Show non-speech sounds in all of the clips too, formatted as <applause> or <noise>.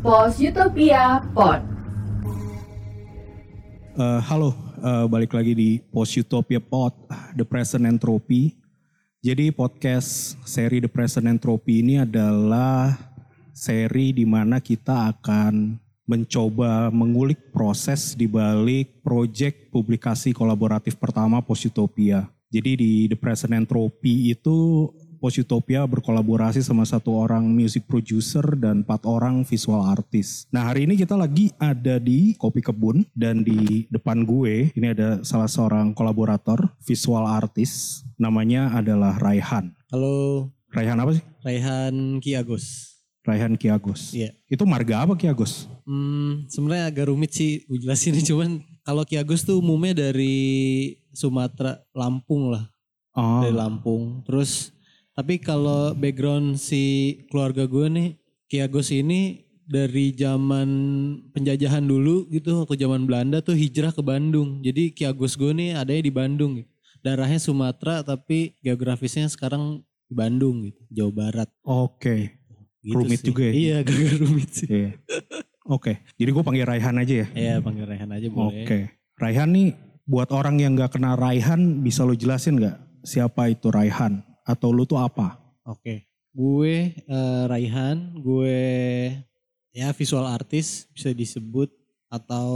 Pos Utopia Pod. Uh, halo, uh, balik lagi di Post Utopia Pod, The Present Entropy. Jadi podcast seri The Present Entropy ini adalah seri di mana kita akan mencoba mengulik proses di balik proyek publikasi kolaboratif pertama Post Utopia. Jadi di The Present Entropy itu Post Utopia berkolaborasi sama satu orang music producer dan empat orang visual artist. Nah hari ini kita lagi ada di Kopi Kebun dan di depan gue ini ada salah seorang kolaborator visual artist namanya adalah Raihan. Halo, Raihan apa sih? Raihan Ki Agus. Raihan Ki Agus. Iya. Itu marga apa Ki Agus? Hmm, sebenarnya agak rumit sih gue jelasin cuman kalau Ki Agus tuh umumnya dari Sumatera, Lampung lah, Oh, dari Lampung. Terus tapi kalau background si keluarga gue nih, Ki Agus ini dari zaman penjajahan dulu gitu waktu zaman Belanda tuh hijrah ke Bandung. Jadi Ki Agus gue nih adanya di Bandung gitu. Darahnya Sumatera tapi geografisnya sekarang di Bandung gitu, Jawa Barat. Oke. Gitu Rumit sih. juga ya? Iya, <laughs> agak rumit sih. Iya. Oke. Jadi gue panggil Raihan aja ya. Iya panggil Rehan aja boleh. Oke. Raihan nih buat orang yang nggak kenal Raihan bisa lo jelasin nggak siapa itu Raihan atau lu tuh apa? Oke. Gue eh, Raihan, gue ya visual artist bisa disebut atau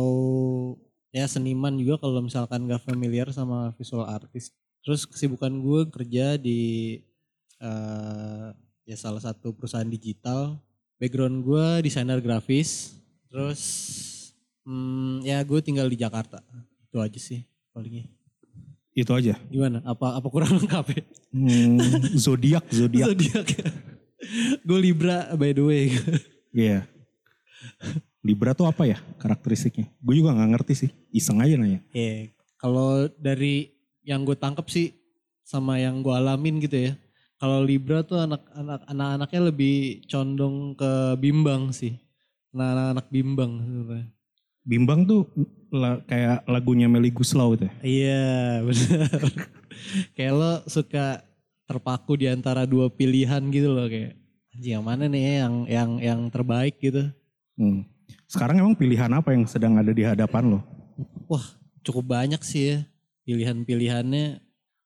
ya seniman juga kalau misalkan gak familiar sama visual artist. Terus kesibukan gue kerja di eh, ya salah satu perusahaan digital. Background gue desainer grafis. Terus hmm, ya gue tinggal di Jakarta. Itu aja sih palingnya. Itu aja. Gimana? Apa apa kurang lengkap ya? Hmm, zodiak, zodiak. Zodiak. Gue Libra by the way. Iya. Libra tuh apa ya karakteristiknya? Gue juga nggak ngerti sih. Iseng aja nanya. Iya. Kalau dari yang gue tangkep sih sama yang gue alamin gitu ya. Kalau Libra tuh anak-anak anak-anaknya lebih condong ke bimbang sih. Nah, anak-anak bimbang sebenarnya. Bimbang tuh la- kayak lagunya Melly Guslau itu ya. Iya, benar. Kayak lo suka terpaku di antara dua pilihan gitu loh kayak anjing yang mana nih ya yang yang yang terbaik gitu. Hmm. Sekarang emang pilihan apa yang sedang ada di hadapan lo? Wah, cukup banyak sih ya pilihan-pilihannya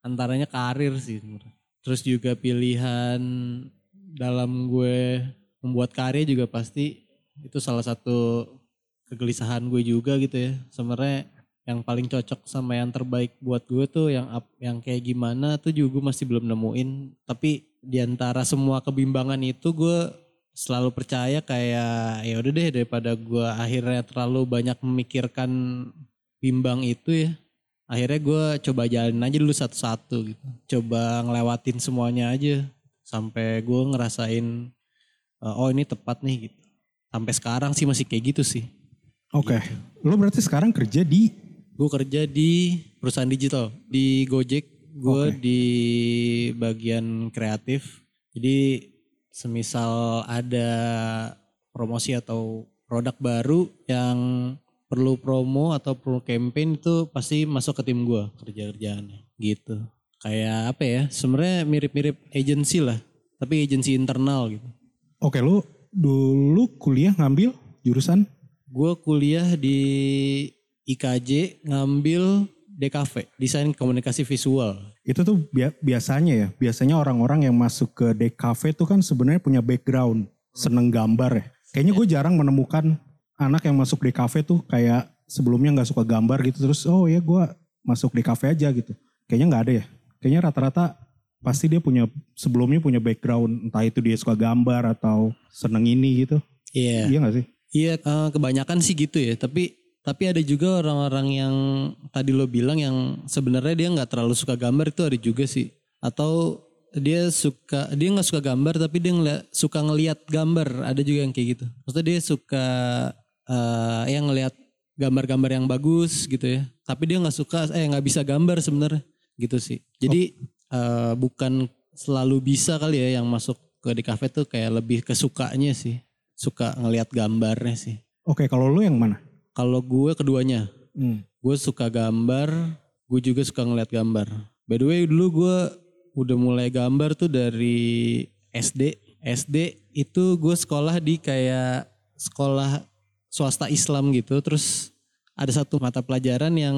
antaranya karir sih. Terus juga pilihan dalam gue membuat karya juga pasti itu salah satu kegelisahan gue juga gitu ya. Sebenarnya yang paling cocok sama yang terbaik buat gue tuh yang yang kayak gimana tuh juga gue masih belum nemuin. Tapi di antara semua kebimbangan itu gue selalu percaya kayak ya udah deh daripada gue akhirnya terlalu banyak memikirkan bimbang itu ya akhirnya gue coba jalanin aja dulu satu-satu gitu coba ngelewatin semuanya aja sampai gue ngerasain eh, oh ini tepat nih gitu sampai sekarang sih masih kayak gitu sih Oke. Lo berarti sekarang kerja di gue kerja di perusahaan digital di Gojek. Gue Oke. di bagian kreatif. Jadi semisal ada promosi atau produk baru yang perlu promo atau perlu campaign itu pasti masuk ke tim gue kerja kerjaannya gitu. Kayak apa ya sebenarnya mirip-mirip agency lah tapi agency internal gitu. Oke, lu dulu kuliah ngambil jurusan? Gue kuliah di IKJ ngambil DKV desain komunikasi visual itu tuh bia- biasanya ya, biasanya orang-orang yang masuk ke DKV tuh kan sebenarnya punya background seneng gambar ya. Kayaknya gue jarang menemukan anak yang masuk DKV tuh kayak sebelumnya nggak suka gambar gitu terus oh ya gue masuk DKV aja gitu. Kayaknya nggak ada ya. Kayaknya rata-rata pasti dia punya sebelumnya punya background entah itu dia suka gambar atau seneng ini gitu. iya Iya gak sih? Iya, eh, kebanyakan sih gitu ya. Tapi tapi ada juga orang-orang yang tadi lo bilang yang sebenarnya dia nggak terlalu suka gambar itu ada juga sih. Atau dia suka dia nggak suka gambar tapi dia ngeliat, suka ngelihat gambar. Ada juga yang kayak gitu. Maksudnya dia suka eh yang ngelihat gambar-gambar yang bagus gitu ya. Tapi dia nggak suka eh nggak bisa gambar sebenarnya gitu sih. Jadi eh, bukan selalu bisa kali ya yang masuk ke di kafe tuh kayak lebih kesukanya sih suka ngelihat gambarnya sih. Oke, kalau lu yang mana? Kalau gue keduanya, Hmm. gue suka gambar, gue juga suka ngeliat gambar. By the way dulu gue udah mulai gambar tuh dari SD. SD itu gue sekolah di kayak sekolah swasta Islam gitu terus ada satu mata pelajaran yang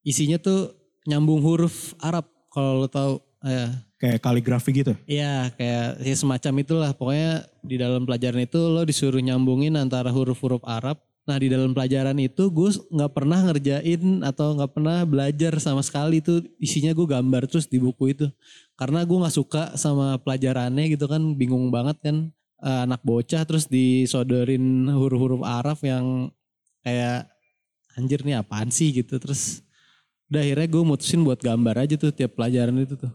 isinya tuh nyambung huruf Arab kalau lo tahu ya Kayak kaligrafi gitu. Iya kayak ya semacam itulah pokoknya di dalam pelajaran itu lo disuruh nyambungin antara huruf-huruf Arab. Nah di dalam pelajaran itu gue nggak pernah ngerjain atau nggak pernah belajar sama sekali. Tuh isinya gue gambar terus di buku itu. Karena gue nggak suka sama pelajarannya gitu kan bingung banget kan. Eh, anak bocah terus disodorin huruf-huruf Arab yang kayak anjir nih apaan sih? gitu. Terus udah akhirnya gue mutusin buat gambar aja tuh tiap pelajaran itu tuh.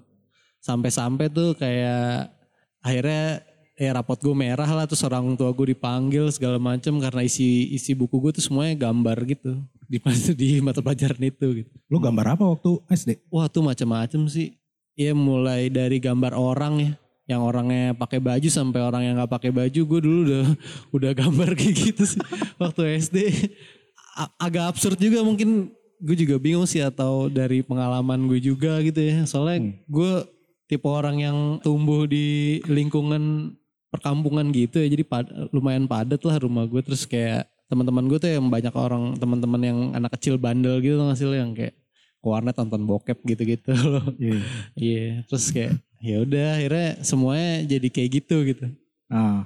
Sampai-sampai tuh kayak akhirnya ya rapot gue merah lah terus orang tua gue dipanggil segala macem karena isi isi buku gue tuh semuanya gambar gitu di di mata pelajaran itu gitu. Lo gambar apa waktu SD? Wah tuh macam-macam sih. Ya mulai dari gambar orang ya, yang orangnya pakai baju sampai orang yang nggak pakai baju. Gue dulu udah <laughs> udah gambar kayak gitu sih waktu SD. A- agak absurd juga mungkin gue juga bingung sih atau dari pengalaman gue juga gitu ya. Soalnya gue tipe orang yang tumbuh di lingkungan perkampungan gitu ya. Jadi pad- lumayan padat lah rumah gue terus kayak teman-teman gue tuh yang banyak orang teman-teman yang anak kecil bandel gitu lo yang kayak ke warnet nonton bokep gitu-gitu <laughs> loh. Iya. Iya, terus kayak ya udah akhirnya semuanya jadi kayak gitu gitu. Nah,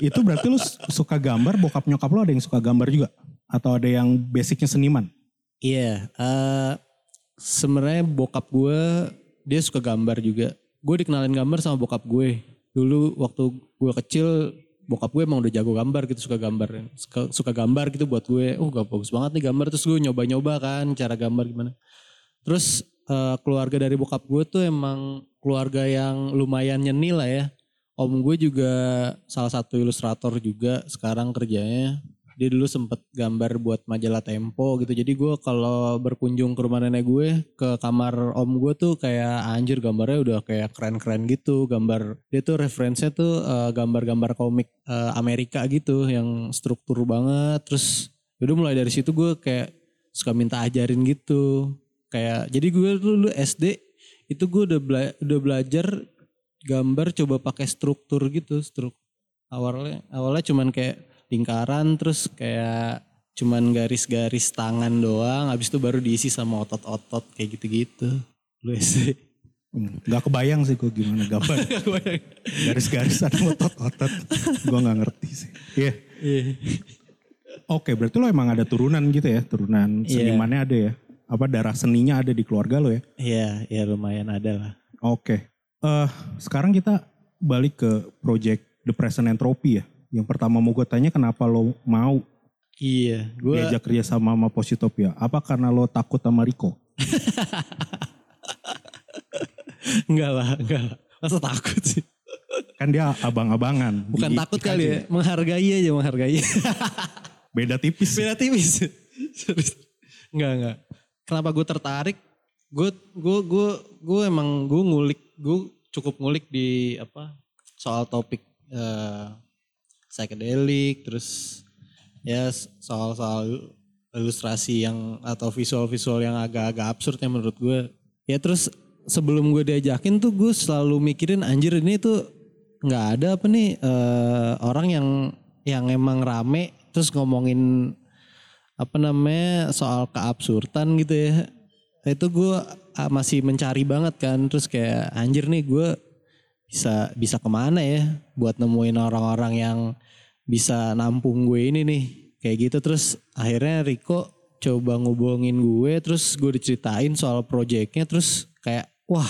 itu berarti lu suka gambar, bokap nyokap lu ada yang suka gambar juga? Atau ada yang basicnya seniman? Iya, eh sebenarnya bokap gue dia suka gambar juga. Gue dikenalin gambar sama bokap gue. Dulu waktu gue kecil bokap gue emang udah jago gambar gitu suka gambar. Suka, suka gambar gitu buat gue. Oh gak bagus banget nih gambar. Terus gue nyoba-nyoba kan cara gambar gimana. Terus eh, keluarga dari bokap gue tuh emang keluarga yang lumayan nyeni lah ya. Om gue juga salah satu ilustrator juga sekarang kerjanya dia dulu sempet gambar buat majalah Tempo gitu. Jadi gue kalau berkunjung ke rumah nenek gue ke kamar om gue tuh kayak anjir gambarnya udah kayak keren-keren gitu. Gambar dia tuh referensinya tuh eh, gambar-gambar komik eh, Amerika gitu yang struktur banget. Terus udah mulai dari situ gue kayak suka minta ajarin gitu. Kayak jadi gue dulu SD itu gue udah bela- udah belajar gambar coba pakai struktur gitu struk awalnya awalnya cuman kayak lingkaran terus kayak cuman garis-garis tangan doang habis itu baru diisi sama otot-otot kayak gitu-gitu lu SD Hmm, Gak kebayang sih gue gimana gambar. <laughs> Garis-garis ada otot-otot. gue gak ngerti sih. Iya. Iya. Oke berarti lo emang ada turunan gitu ya. Turunan Iya. senimannya ada ya. Apa darah seninya ada di keluarga lo ya. iya ya lumayan ada lah Oke. eh sekarang kita balik ke project The Present Entropy ya. Yang pertama mau gue tanya kenapa lo mau iya gue diajak kerja sama sama Positopia? Apa karena lo takut sama Riko? <laughs> enggak lah enggak lah masa takut sih Kan dia abang-abangan. bukan di takut kali ya menghargai aja menghargai Beda tipis. beda tipis enggak enggak kenapa gue tertarik gue gue gue gue emang gue ngulik gue cukup ngulik di apa soal topik eh psychedelic terus ya soal soal ilustrasi yang atau visual-visual yang agak-agak absurd ya menurut gue. Ya terus sebelum gue diajakin tuh gue selalu mikirin anjir ini tuh nggak ada apa nih eh, orang yang yang emang rame terus ngomongin apa namanya soal keabsurdan gitu ya. Itu gue ah, masih mencari banget kan terus kayak anjir nih gue bisa bisa ke mana ya buat nemuin orang-orang yang bisa nampung gue ini nih. Kayak gitu terus akhirnya Riko coba ngubungin gue terus gue diceritain soal proyeknya terus kayak wah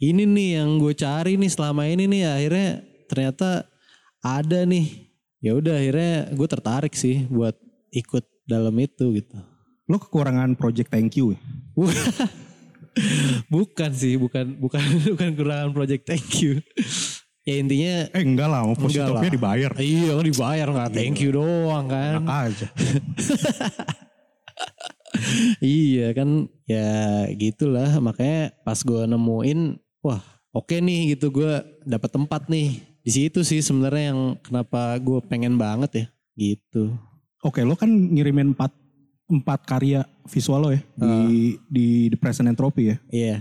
ini nih yang gue cari nih selama ini nih. Akhirnya ternyata ada nih. Ya udah akhirnya gue tertarik sih buat ikut dalam itu gitu. Lo kekurangan project thank you ya? <laughs> bukan sih bukan bukan <laughs> bukan kurangan project thank you. Ya intinya Eh enggak lah, mau lah. dibayar. iya kan dibayar nggak thank you doang kan. Enak aja. <laughs> iya kan. Ya gitulah. Makanya pas gue nemuin wah oke nih gitu. Gue dapat tempat nih. Di situ sih sebenarnya yang kenapa gue pengen banget ya. Gitu. Oke, lo kan ngirimin empat, empat karya visual lo ya di, di The Present Entropy ya. iya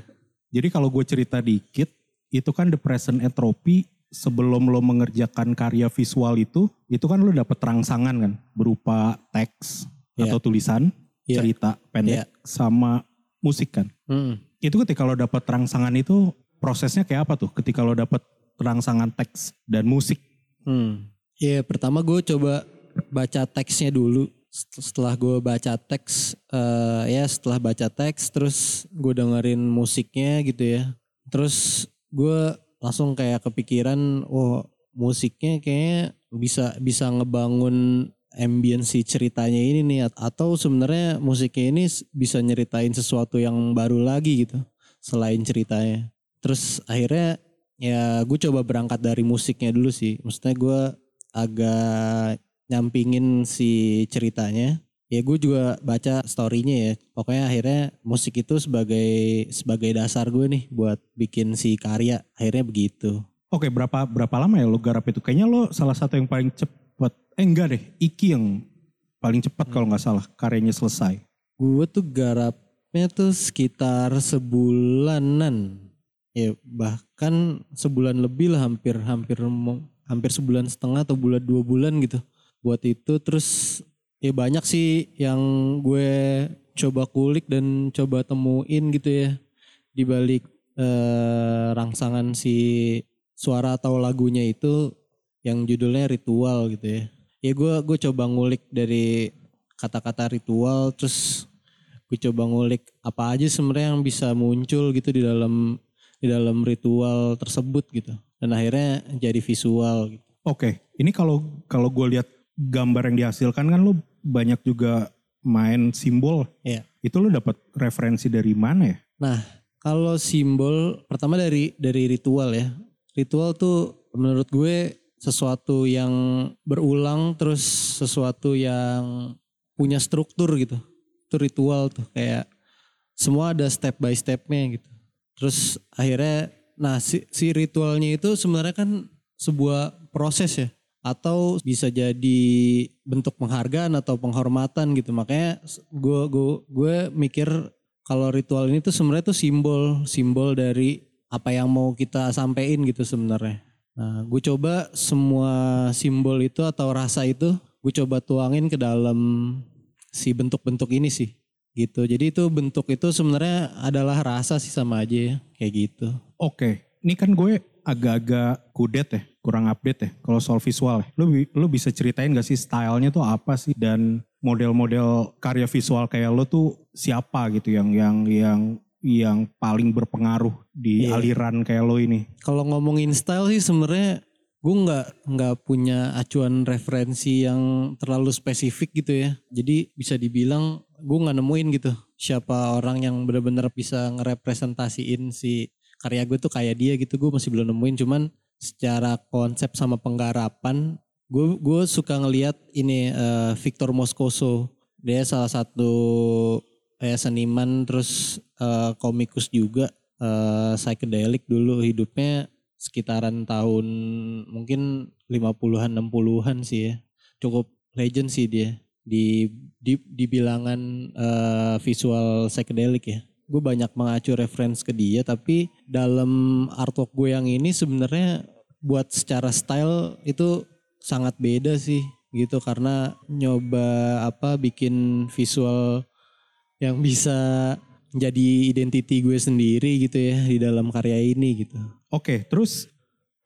Jadi kalau gue cerita dikit, itu kan The Present Entropy sebelum lo mengerjakan karya visual itu, itu kan lo dapet rangsangan kan berupa teks Iya. atau tulisan, Iya. cerita pendek sama musik kan. Hmm. Itu ketika lo dapet rangsangan itu prosesnya kayak apa tuh? Ketika lo dapet rangsangan teks dan musik. Hmm. Ya pertama gue coba baca teksnya dulu. Set- Setelah gue baca teks, eh, ya setelah baca teks, terus gue dengerin musiknya gitu ya. Terus gue langsung kayak kepikiran, oh musiknya kayaknya bisa bisa ngebangun ambience ceritanya ini nih. Atau sebenarnya musiknya ini bisa nyeritain sesuatu yang baru lagi gitu, selain ceritanya. Terus akhirnya ya gue coba berangkat dari musiknya dulu sih. Maksudnya gue agak nyampingin si ceritanya. Ya gue juga baca storynya ya. Pokoknya akhirnya musik itu sebagai sebagai dasar gue nih buat bikin si karya. Akhirnya begitu. Oke, berapa berapa lama ya lo garap itu? Kayaknya lo salah satu yang paling cepet. Eh enggak deh, Iki yang paling cepat kalau nggak salah karyanya selesai. Gue tuh garapnya tuh sekitar sebulanan. Ya bahkan sebulan lebih lah hampir hampir hampir sebulan setengah atau bulan dua bulan gitu. Buat itu terus ya banyak sih yang gue coba kulik dan coba temuin gitu ya di balik eh, rangsangan si suara atau lagunya itu yang judulnya ritual gitu ya. Ya gue gue coba ngulik dari kata-kata ritual terus gue coba ngulik apa aja sebenarnya yang bisa muncul gitu di dalam di dalam ritual tersebut gitu dan akhirnya jadi visual gitu. Oke, ini kalau kalau gue lihat gambar yang dihasilkan kan lo banyak juga main simbol. Iya. Itu lo dapat referensi dari mana ya? Nah, kalau simbol pertama dari dari ritual ya. Ritual tuh menurut gue sesuatu yang berulang terus sesuatu yang punya struktur gitu. Itu ritual tuh kayak semua ada step by stepnya gitu. Terus akhirnya nah si, si ritualnya itu sebenarnya kan sebuah proses ya atau bisa jadi bentuk penghargaan atau penghormatan gitu. Makanya gue gue gue mikir kalau ritual ini tuh sebenarnya tuh simbol simbol dari apa yang mau kita sampein gitu sebenarnya. Nah, gue coba semua simbol itu atau rasa itu gue coba tuangin ke dalam si bentuk-bentuk ini sih gitu. Jadi itu bentuk itu sebenarnya adalah rasa sih sama aja ya kayak gitu. Oke, ini kan gue agak-agak kudet ya, kurang update ya kalau soal visual. ya. Lo, bi- lo bisa ceritain gak sih stylenya tuh apa sih dan model-model karya visual kayak lo tuh siapa gitu yang yang yang yang paling berpengaruh di Iya. aliran kayak lo ini? Kalau ngomongin style sih sebenarnya gue nggak nggak punya acuan referensi yang terlalu spesifik gitu ya. Jadi bisa dibilang gue nggak nemuin gitu siapa orang yang benar-benar bisa ngerepresentasiin si karya gue tuh kayak dia gitu. Gue masih belum nemuin. Cuman secara konsep sama penggarapan gue gue suka ngelihat ini eh, Victor Moscoso. Dia salah satu kayak seniman terus eh, komikus juga eh, psychedelic dulu hidupnya sekitaran tahun mungkin 50-an 60-an sih ya. Cukup legend sih dia di di di bilangan eh, visual psychedelic ya. Gue banyak mengacu reference ke dia tapi dalam artwork gue yang ini sebenarnya buat secara style itu sangat beda sih gitu karena nyoba apa bikin visual yang bisa jadi identity gue sendiri gitu ya di dalam karya ini gitu. Oke, terus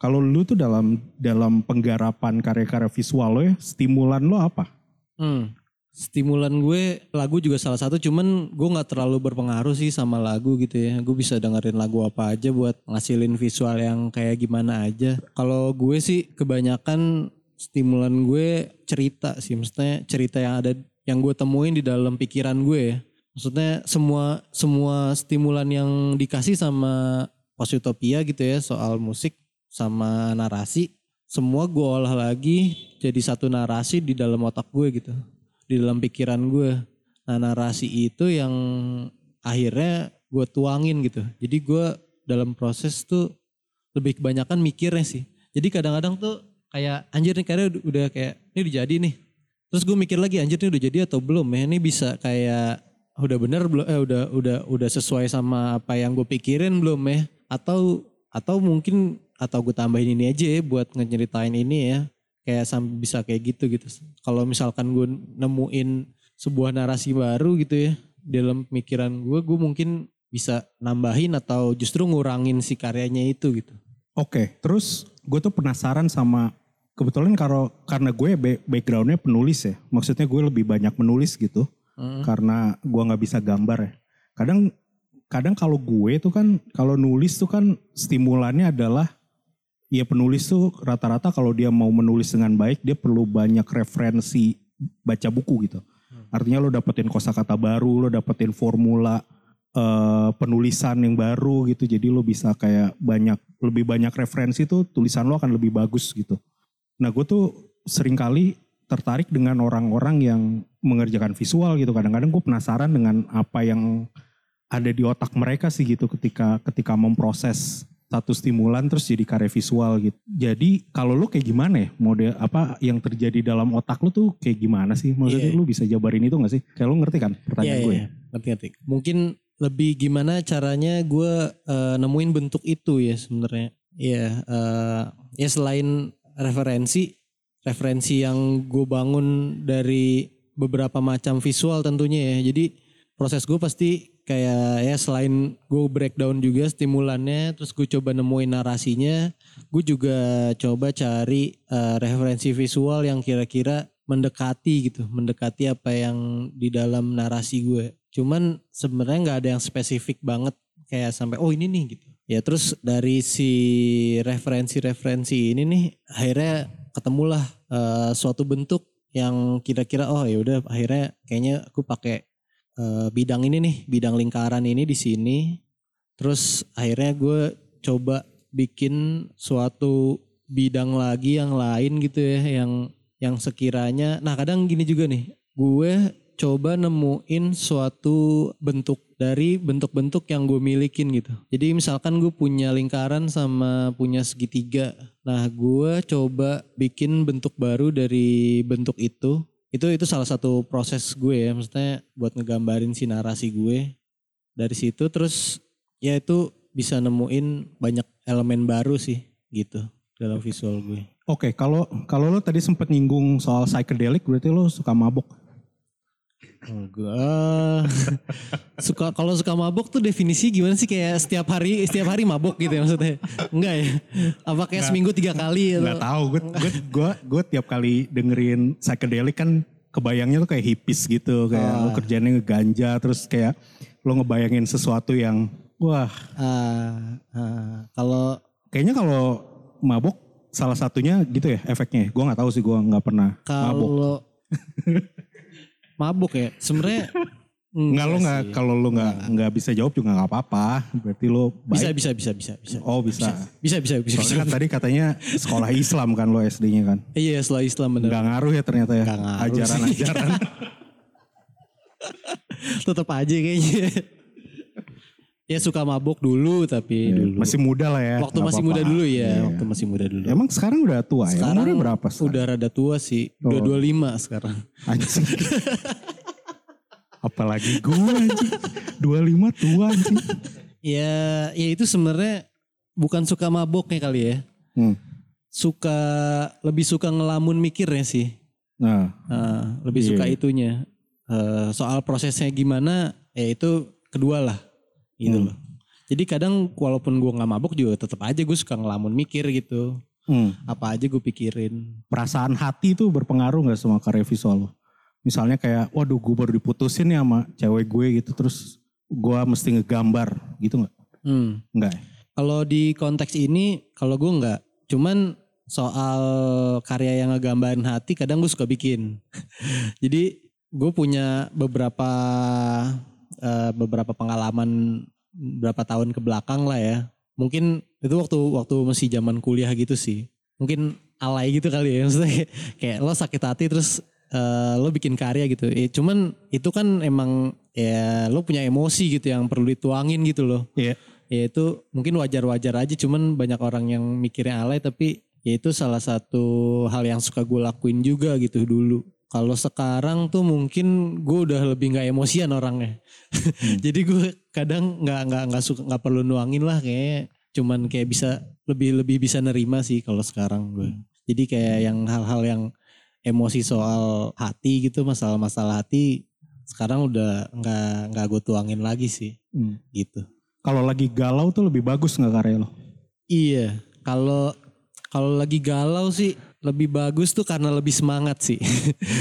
kalau lu tuh dalam dalam penggarapan karya-karya visual lo ya, stimulan lo apa? Hmm. Stimulan gue lagu juga salah satu cuman gue nggak terlalu berpengaruh sih sama lagu gitu ya. Gue bisa dengerin lagu apa aja buat ngasilin visual yang kayak gimana aja. Kalau gue sih kebanyakan stimulan gue cerita sih. Maksudnya cerita yang ada yang gue temuin di dalam pikiran gue ya. Maksudnya semua semua stimulan yang dikasih sama Posutopia gitu ya soal musik sama narasi semua gue olah lagi jadi satu narasi di dalam otak gue gitu di dalam pikiran gue. Nah narasi itu yang akhirnya gue tuangin gitu. Jadi gue dalam proses tuh lebih kebanyakan mikirnya sih. Jadi kadang-kadang tuh kayak anjir nih karya udah- kayak ini udah jadi nih. Terus gue mikir lagi anjir ini udah jadi atau belum ya? Ini bisa kayak udah bener belum eh udah udah udah sesuai sama apa yang gue pikirin belum ya? Atau atau mungkin atau gue tambahin ini aja ya buat ngeceritain ini ya kayak sampai bisa kayak gitu gitu. Kalau misalkan gue nemuin sebuah narasi baru gitu ya dalam pemikiran gue gue mungkin bisa nambahin atau justru ngurangin si karyanya itu gitu. Oke, terus gue tuh penasaran sama kebetulan kalau karena gue ba- backgroundnya penulis ya, maksudnya gue lebih banyak menulis gitu, karena gue nggak bisa gambar ya. Kadang kadang kalau gue tuh kan kalau nulis tuh kan stimulannya adalah ya penulis tuh rata-rata kalau dia mau menulis dengan baik dia perlu banyak referensi baca buku gitu. Artinya lo dapetin kosakata baru, lo dapetin formula eh, penulisan yang baru gitu. Jadi lo bisa kayak banyak lebih banyak referensi tuh tulisan lo akan lebih bagus gitu. Nah gue tuh sering kali tertarik dengan orang-orang yang mengerjakan visual gitu. Kadang-kadang gue penasaran dengan apa yang ada di otak mereka sih gitu ketika ketika memproses satu stimulan terus jadi karya visual gitu. Jadi kalau lu kayak gimana ya model apa yang terjadi dalam otak lu tuh kayak gimana sih? Maksudnya Iya. lu bisa jabarin itu gak sih? Kayak lu ngerti kan pertanyaan Iya, gue? iya, ngerti ngerti. Mungkin lebih gimana caranya gue eh, nemuin bentuk itu ya sebenarnya. Iya, eh, ya selain referensi, referensi yang gue bangun dari beberapa macam visual tentunya ya. Jadi proses gue pasti kayak ya selain gue breakdown juga stimulannya, terus gue coba nemuin narasinya, gue juga coba cari eh, referensi visual yang kira-kira mendekati gitu, mendekati apa yang di dalam narasi gue. Cuman sebenarnya nggak ada yang spesifik banget kayak sampai oh ini nih gitu. Ya terus dari si referensi-referensi ini nih akhirnya ketemulah eh, suatu bentuk yang kira-kira oh ya udah akhirnya kayaknya aku pakai eh, bidang ini nih, bidang lingkaran ini di sini. Terus akhirnya gue coba bikin suatu bidang lagi yang lain gitu ya yang yang sekiranya. Nah kadang gini juga nih gue coba nemuin suatu bentuk dari bentuk-bentuk yang gue milikin gitu. Jadi misalkan gue punya lingkaran sama punya segitiga. Nah gue coba bikin bentuk baru dari bentuk itu itu itu salah satu proses gue ya maksudnya buat ngegambarin si narasi gue dari situ terus ya itu bisa nemuin banyak elemen baru sih gitu dalam visual gue. Oke, kalau kalau lo tadi sempet nyinggung soal psychedelic berarti lo suka mabok. Enggak. <laughs> suka kalau suka mabok tuh definisi gimana sih kayak setiap hari setiap hari mabok gitu ya maksudnya? Enggak ya? Apa kayak seminggu tiga kali Nggak atau? tahu, gue gue gue gue tiap kali dengerin psychedelic kan kebayangnya tuh kayak hippies gitu, kayak lo kerjanya ngeganja terus kayak lo ngebayangin sesuatu yang wah Ah, ah. kalau kayaknya kalau mabok salah satunya gitu ya efeknya. Gue nggak tahu sih, gue nggak pernah mabok. Mabuk ya sebenarnya Nggak lo nggak kalau lo nggak nggak bisa jawab juga nggak apa-apa. Berarti lo bisa baik. bisa bisa bisa bisa Oh bisa. bisa bisa bisa, Soalnya kan tadi katanya sekolah Islam kan lo SD-nya kan. iya setelah Islam bener Nggak ngaruh ya ternyata ya. Nggak ngaruh. Ajaran-ajaran. <laughs> tetap aja kayaknya ya suka mabuk dulu tapi dulu Masih muda lah ya. waktu masih apa-apa. muda dulu ya Iya. waktu masih muda dulu Emang sekarang udah tua ya? sekarang Umurnya berapa sekarang? udah rada tua sih udah Oh. 25 sekarang Anjing. <laughs> Apalagi gue anjing. 25 tua anjing. ya ya itu sebenarnya bukan suka maboknya kali ya Hmm. suka lebih suka ngelamun mikirnya sih Nah, Nah, lebih Iya, suka iya. itunya Eh, soal prosesnya gimana ya itu kedua lah gitu Hmm. loh jadi kadang walaupun gue nggak mabuk juga tetap aja gue suka ngelamun mikir gitu hmm. apa aja gue pikirin perasaan hati tuh berpengaruh nggak sama karya visual lo? Misalnya kayak, waduh gue baru diputusin ya sama cewek gue gitu, terus gue mesti ngegambar gitu nggak? hmm. Enggak ya? Kalau di konteks ini, kalau gue nggak, cuman soal karya yang ngegambarin hati, kadang gue suka bikin. <laughs> Jadi gue punya beberapa eh, beberapa pengalaman beberapa tahun ke belakang lah ya. Mungkin itu waktu waktu masih zaman kuliah gitu sih. Mungkin alay gitu kali ya, <laughs> maksudnya kayak, lo sakit hati terus eh, lo bikin karya gitu. Eh, cuman itu kan emang ya lo punya emosi gitu yang perlu dituangin gitu loh Iya. ya itu mungkin wajar-wajar aja cuman banyak orang yang mikirnya alay tapi ya itu salah satu hal yang suka gue lakuin juga gitu dulu kalau sekarang tuh mungkin gue udah lebih nggak emosian orangnya <laughs> jadi gue kadang nggak nggak nggak suka nggak perlu nuangin lah kayak cuman kayak bisa lebih lebih bisa nerima sih kalau sekarang gue. Jadi kayak yang hal-hal yang emosi soal hati gitu, masalah-masalah hati sekarang udah nggak nggak gue tuangin lagi sih Hmm. gitu. Kalau lagi galau tuh lebih bagus nggak karya lo? Iya, kalau kalau lagi galau sih lebih bagus tuh karena lebih semangat sih.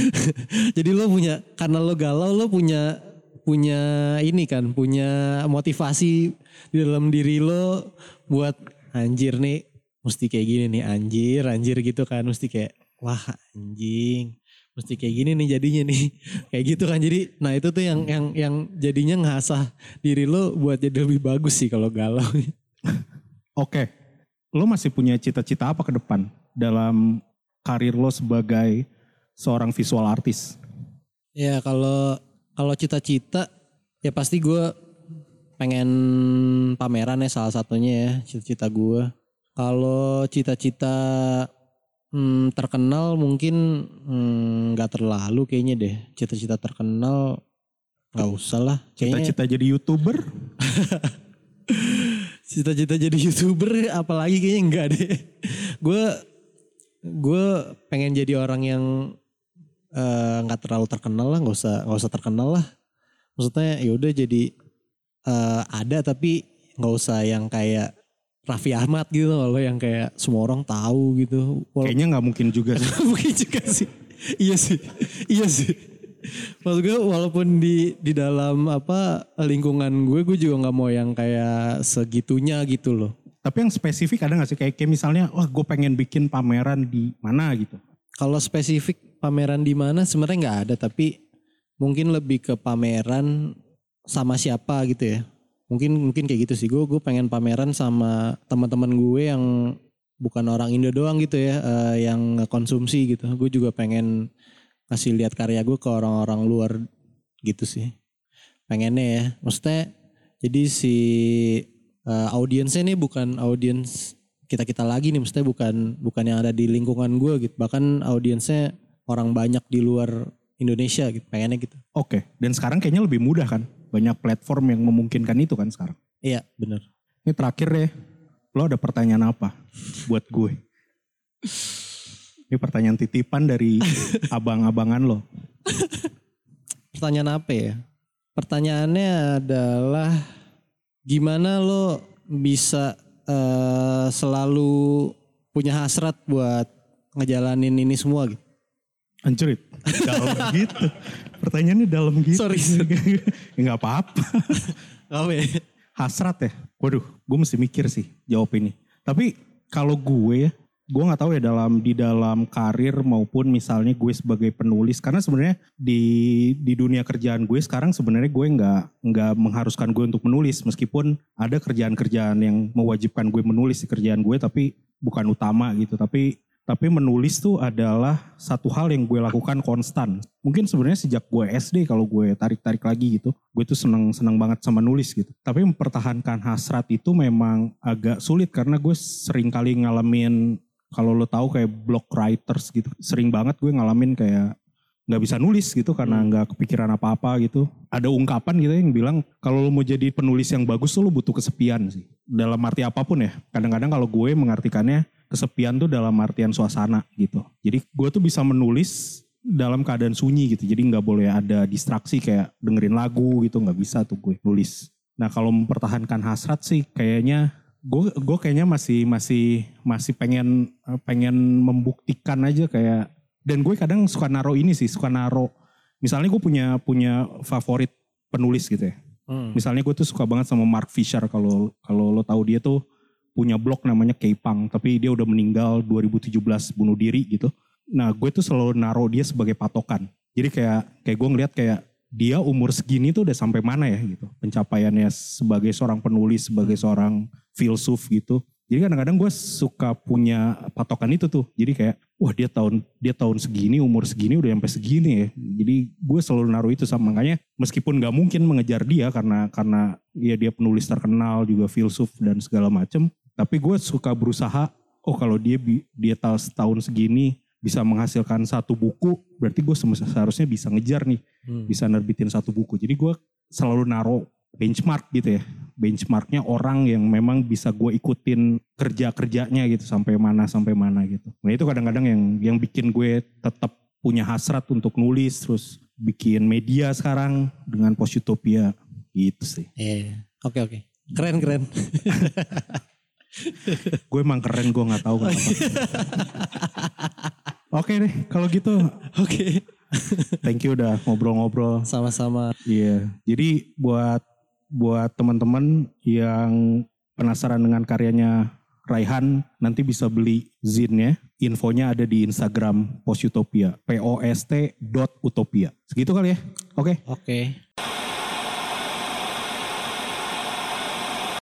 <laughs> Jadi lo punya karena lo galau lo punya punya ini kan, punya motivasi di dalam diri lo buat anjir nih mesti kayak gini nih anjir anjir gitu kan mesti kayak wah anjing mesti kayak gini nih jadinya nih <laughs> kayak gitu kan jadi nah itu tuh yang yang yang jadinya ngasah diri lo buat jadi lebih bagus sih kalau galau <laughs> Oke, lo masih punya cita-cita apa ke depan dalam karir lo sebagai seorang visual artis? Ya kalau kalau cita-cita ya pasti gue pengen pameran ya salah satunya ya cita-cita gue. Kalau cita-cita hmm, terkenal mungkin hmm, nggak terlalu kayaknya deh. Cita-cita terkenal nggak usah lah. Cita-cita jadi youtuber? <laughs> cita-cita jadi youtuber apalagi kayaknya enggak deh. Gue gue pengen jadi orang yang eh, nggak terlalu terkenal lah, nggak usah nggak usah terkenal lah. Maksudnya ya udah jadi eh, ada tapi nggak usah yang kayak Raffi Ahmad gitu loh yang kayak semua orang tahu gitu. Wala- Kayaknya nggak mungkin juga sih. <laughs> Mungkin juga sih. iya sih. Iya sih. Maksud gue walaupun di di dalam apa lingkungan gue gue juga nggak mau yang kayak segitunya gitu loh. Tapi yang spesifik ada nggak sih? Kayak, kayak misalnya, wah gue pengen bikin pameran di mana gitu. Kalau spesifik pameran di mana sebenarnya nggak ada tapi mungkin lebih ke pameran sama siapa gitu ya. Mungkin mungkin kayak gitu sih. Gue gue pengen pameran sama teman-teman gue yang bukan orang Indo doang gitu ya, eh, yang konsumsi gitu. Gue juga pengen ngasih lihat karya gue ke orang-orang luar gitu sih. Pengennya ya. Maksudnya jadi si eh, audiensnya nih bukan audiens kita kita lagi nih maksudnya bukan bukan yang ada di lingkungan gue gitu bahkan audiensnya orang banyak di luar Indonesia gitu pengennya gitu Oke, dan sekarang kayaknya lebih mudah kan? Banyak platform yang memungkinkan itu kan sekarang. iya bener Ini terakhir deh, lo ada pertanyaan apa buat gue? Ini pertanyaan titipan dari <laughs> abang-abangan lo. pertanyaan apa ya pertanyaannya adalah gimana lo bisa eh, selalu punya hasrat buat ngejalanin ini semua gitu Anjurit, dalam <laughs> gitu. Pertanyaannya dalam gitu. Sorry. ya <laughs> nggak apa-apa. apa ya Hasrat ya. Waduh, gue mesti mikir sih jawab ini. Tapi kalau gue ya, gue nggak tahu ya dalam di dalam karir maupun misalnya gue sebagai penulis karena sebenarnya di di dunia kerjaan gue sekarang sebenarnya gue nggak nggak mengharuskan gue untuk menulis meskipun ada kerjaan-kerjaan yang mewajibkan gue menulis di kerjaan gue tapi bukan utama gitu tapi tapi menulis tuh adalah satu hal yang gue lakukan konstan. Mungkin sebenarnya sejak gue SD kalau gue tarik-tarik lagi gitu, gue tuh seneng seneng banget sama nulis gitu. Tapi mempertahankan hasrat itu memang agak sulit karena gue sering kali ngalamin kalau lo tahu kayak blog writers gitu, sering banget gue ngalamin kayak nggak bisa nulis gitu karena nggak kepikiran apa-apa gitu. Ada ungkapan gitu yang bilang kalau lo mau jadi penulis yang bagus tuh lo butuh kesepian sih. Dalam arti apa pun ya. Kadang-kadang kalau gue mengartikannya kesepian tuh dalam artian suasana gitu. Jadi gue tuh bisa menulis dalam keadaan sunyi gitu. Jadi nggak boleh ada distraksi kayak dengerin lagu gitu. nggak bisa tuh gue nulis. Nah kalau mempertahankan hasrat sih kayaknya gue gue kayaknya masih masih masih pengen pengen membuktikan aja kayak dan gue kadang suka naro ini sih suka naro misalnya gue punya punya favorit penulis gitu ya. Hmm. misalnya gue tuh suka banget sama Mark Fisher kalau kalau lo tahu dia tuh punya blog namanya K-Punk tapi dia udah meninggal 2017 bunuh diri gitu. Nah gue tuh selalu naro dia sebagai patokan. Jadi kayak kayak gue ngeliat kayak dia umur segini tuh udah sampai mana ya gitu. Pencapaiannya sebagai seorang penulis sebagai seorang filsuf gitu. Jadi kadang-kadang gue suka punya patokan itu tuh. Jadi kayak wah dia tahun dia tahun segini umur segini udah sampai segini ya. Jadi gue selalu naruh itu sama. Makanya meskipun nggak mungkin mengejar dia karena karena ya dia penulis terkenal juga filsuf dan segala macem tapi gue suka berusaha oh kalau dia dia tahu setahun segini bisa menghasilkan satu buku berarti gue seharusnya bisa ngejar nih Hmm. bisa nerbitin satu buku jadi gue selalu naruh benchmark gitu ya. Benchmarknya orang yang memang bisa gue ikutin kerja-kerjanya gitu sampai mana sampai mana gitu. Nah itu kadang-kadang yang yang bikin gue tetap punya hasrat untuk nulis terus bikin media sekarang dengan Post Utopia gitu sih. Iya. Oke oke. Keren keren. <laughs> Gue emang keren gue nggak tahu kenapa. <laughs> Oke deh kalau gitu <laughs> Oke. thank you udah ngobrol-ngobrol. Sama-sama. Iya, jadi buat buat teman-teman yang penasaran dengan karyanya Raihan, nanti bisa beli zinnya. Infonya ada di Instagram Post Utopia, P O S T dot Utopia. Segitu kali ya. Oke. Oke.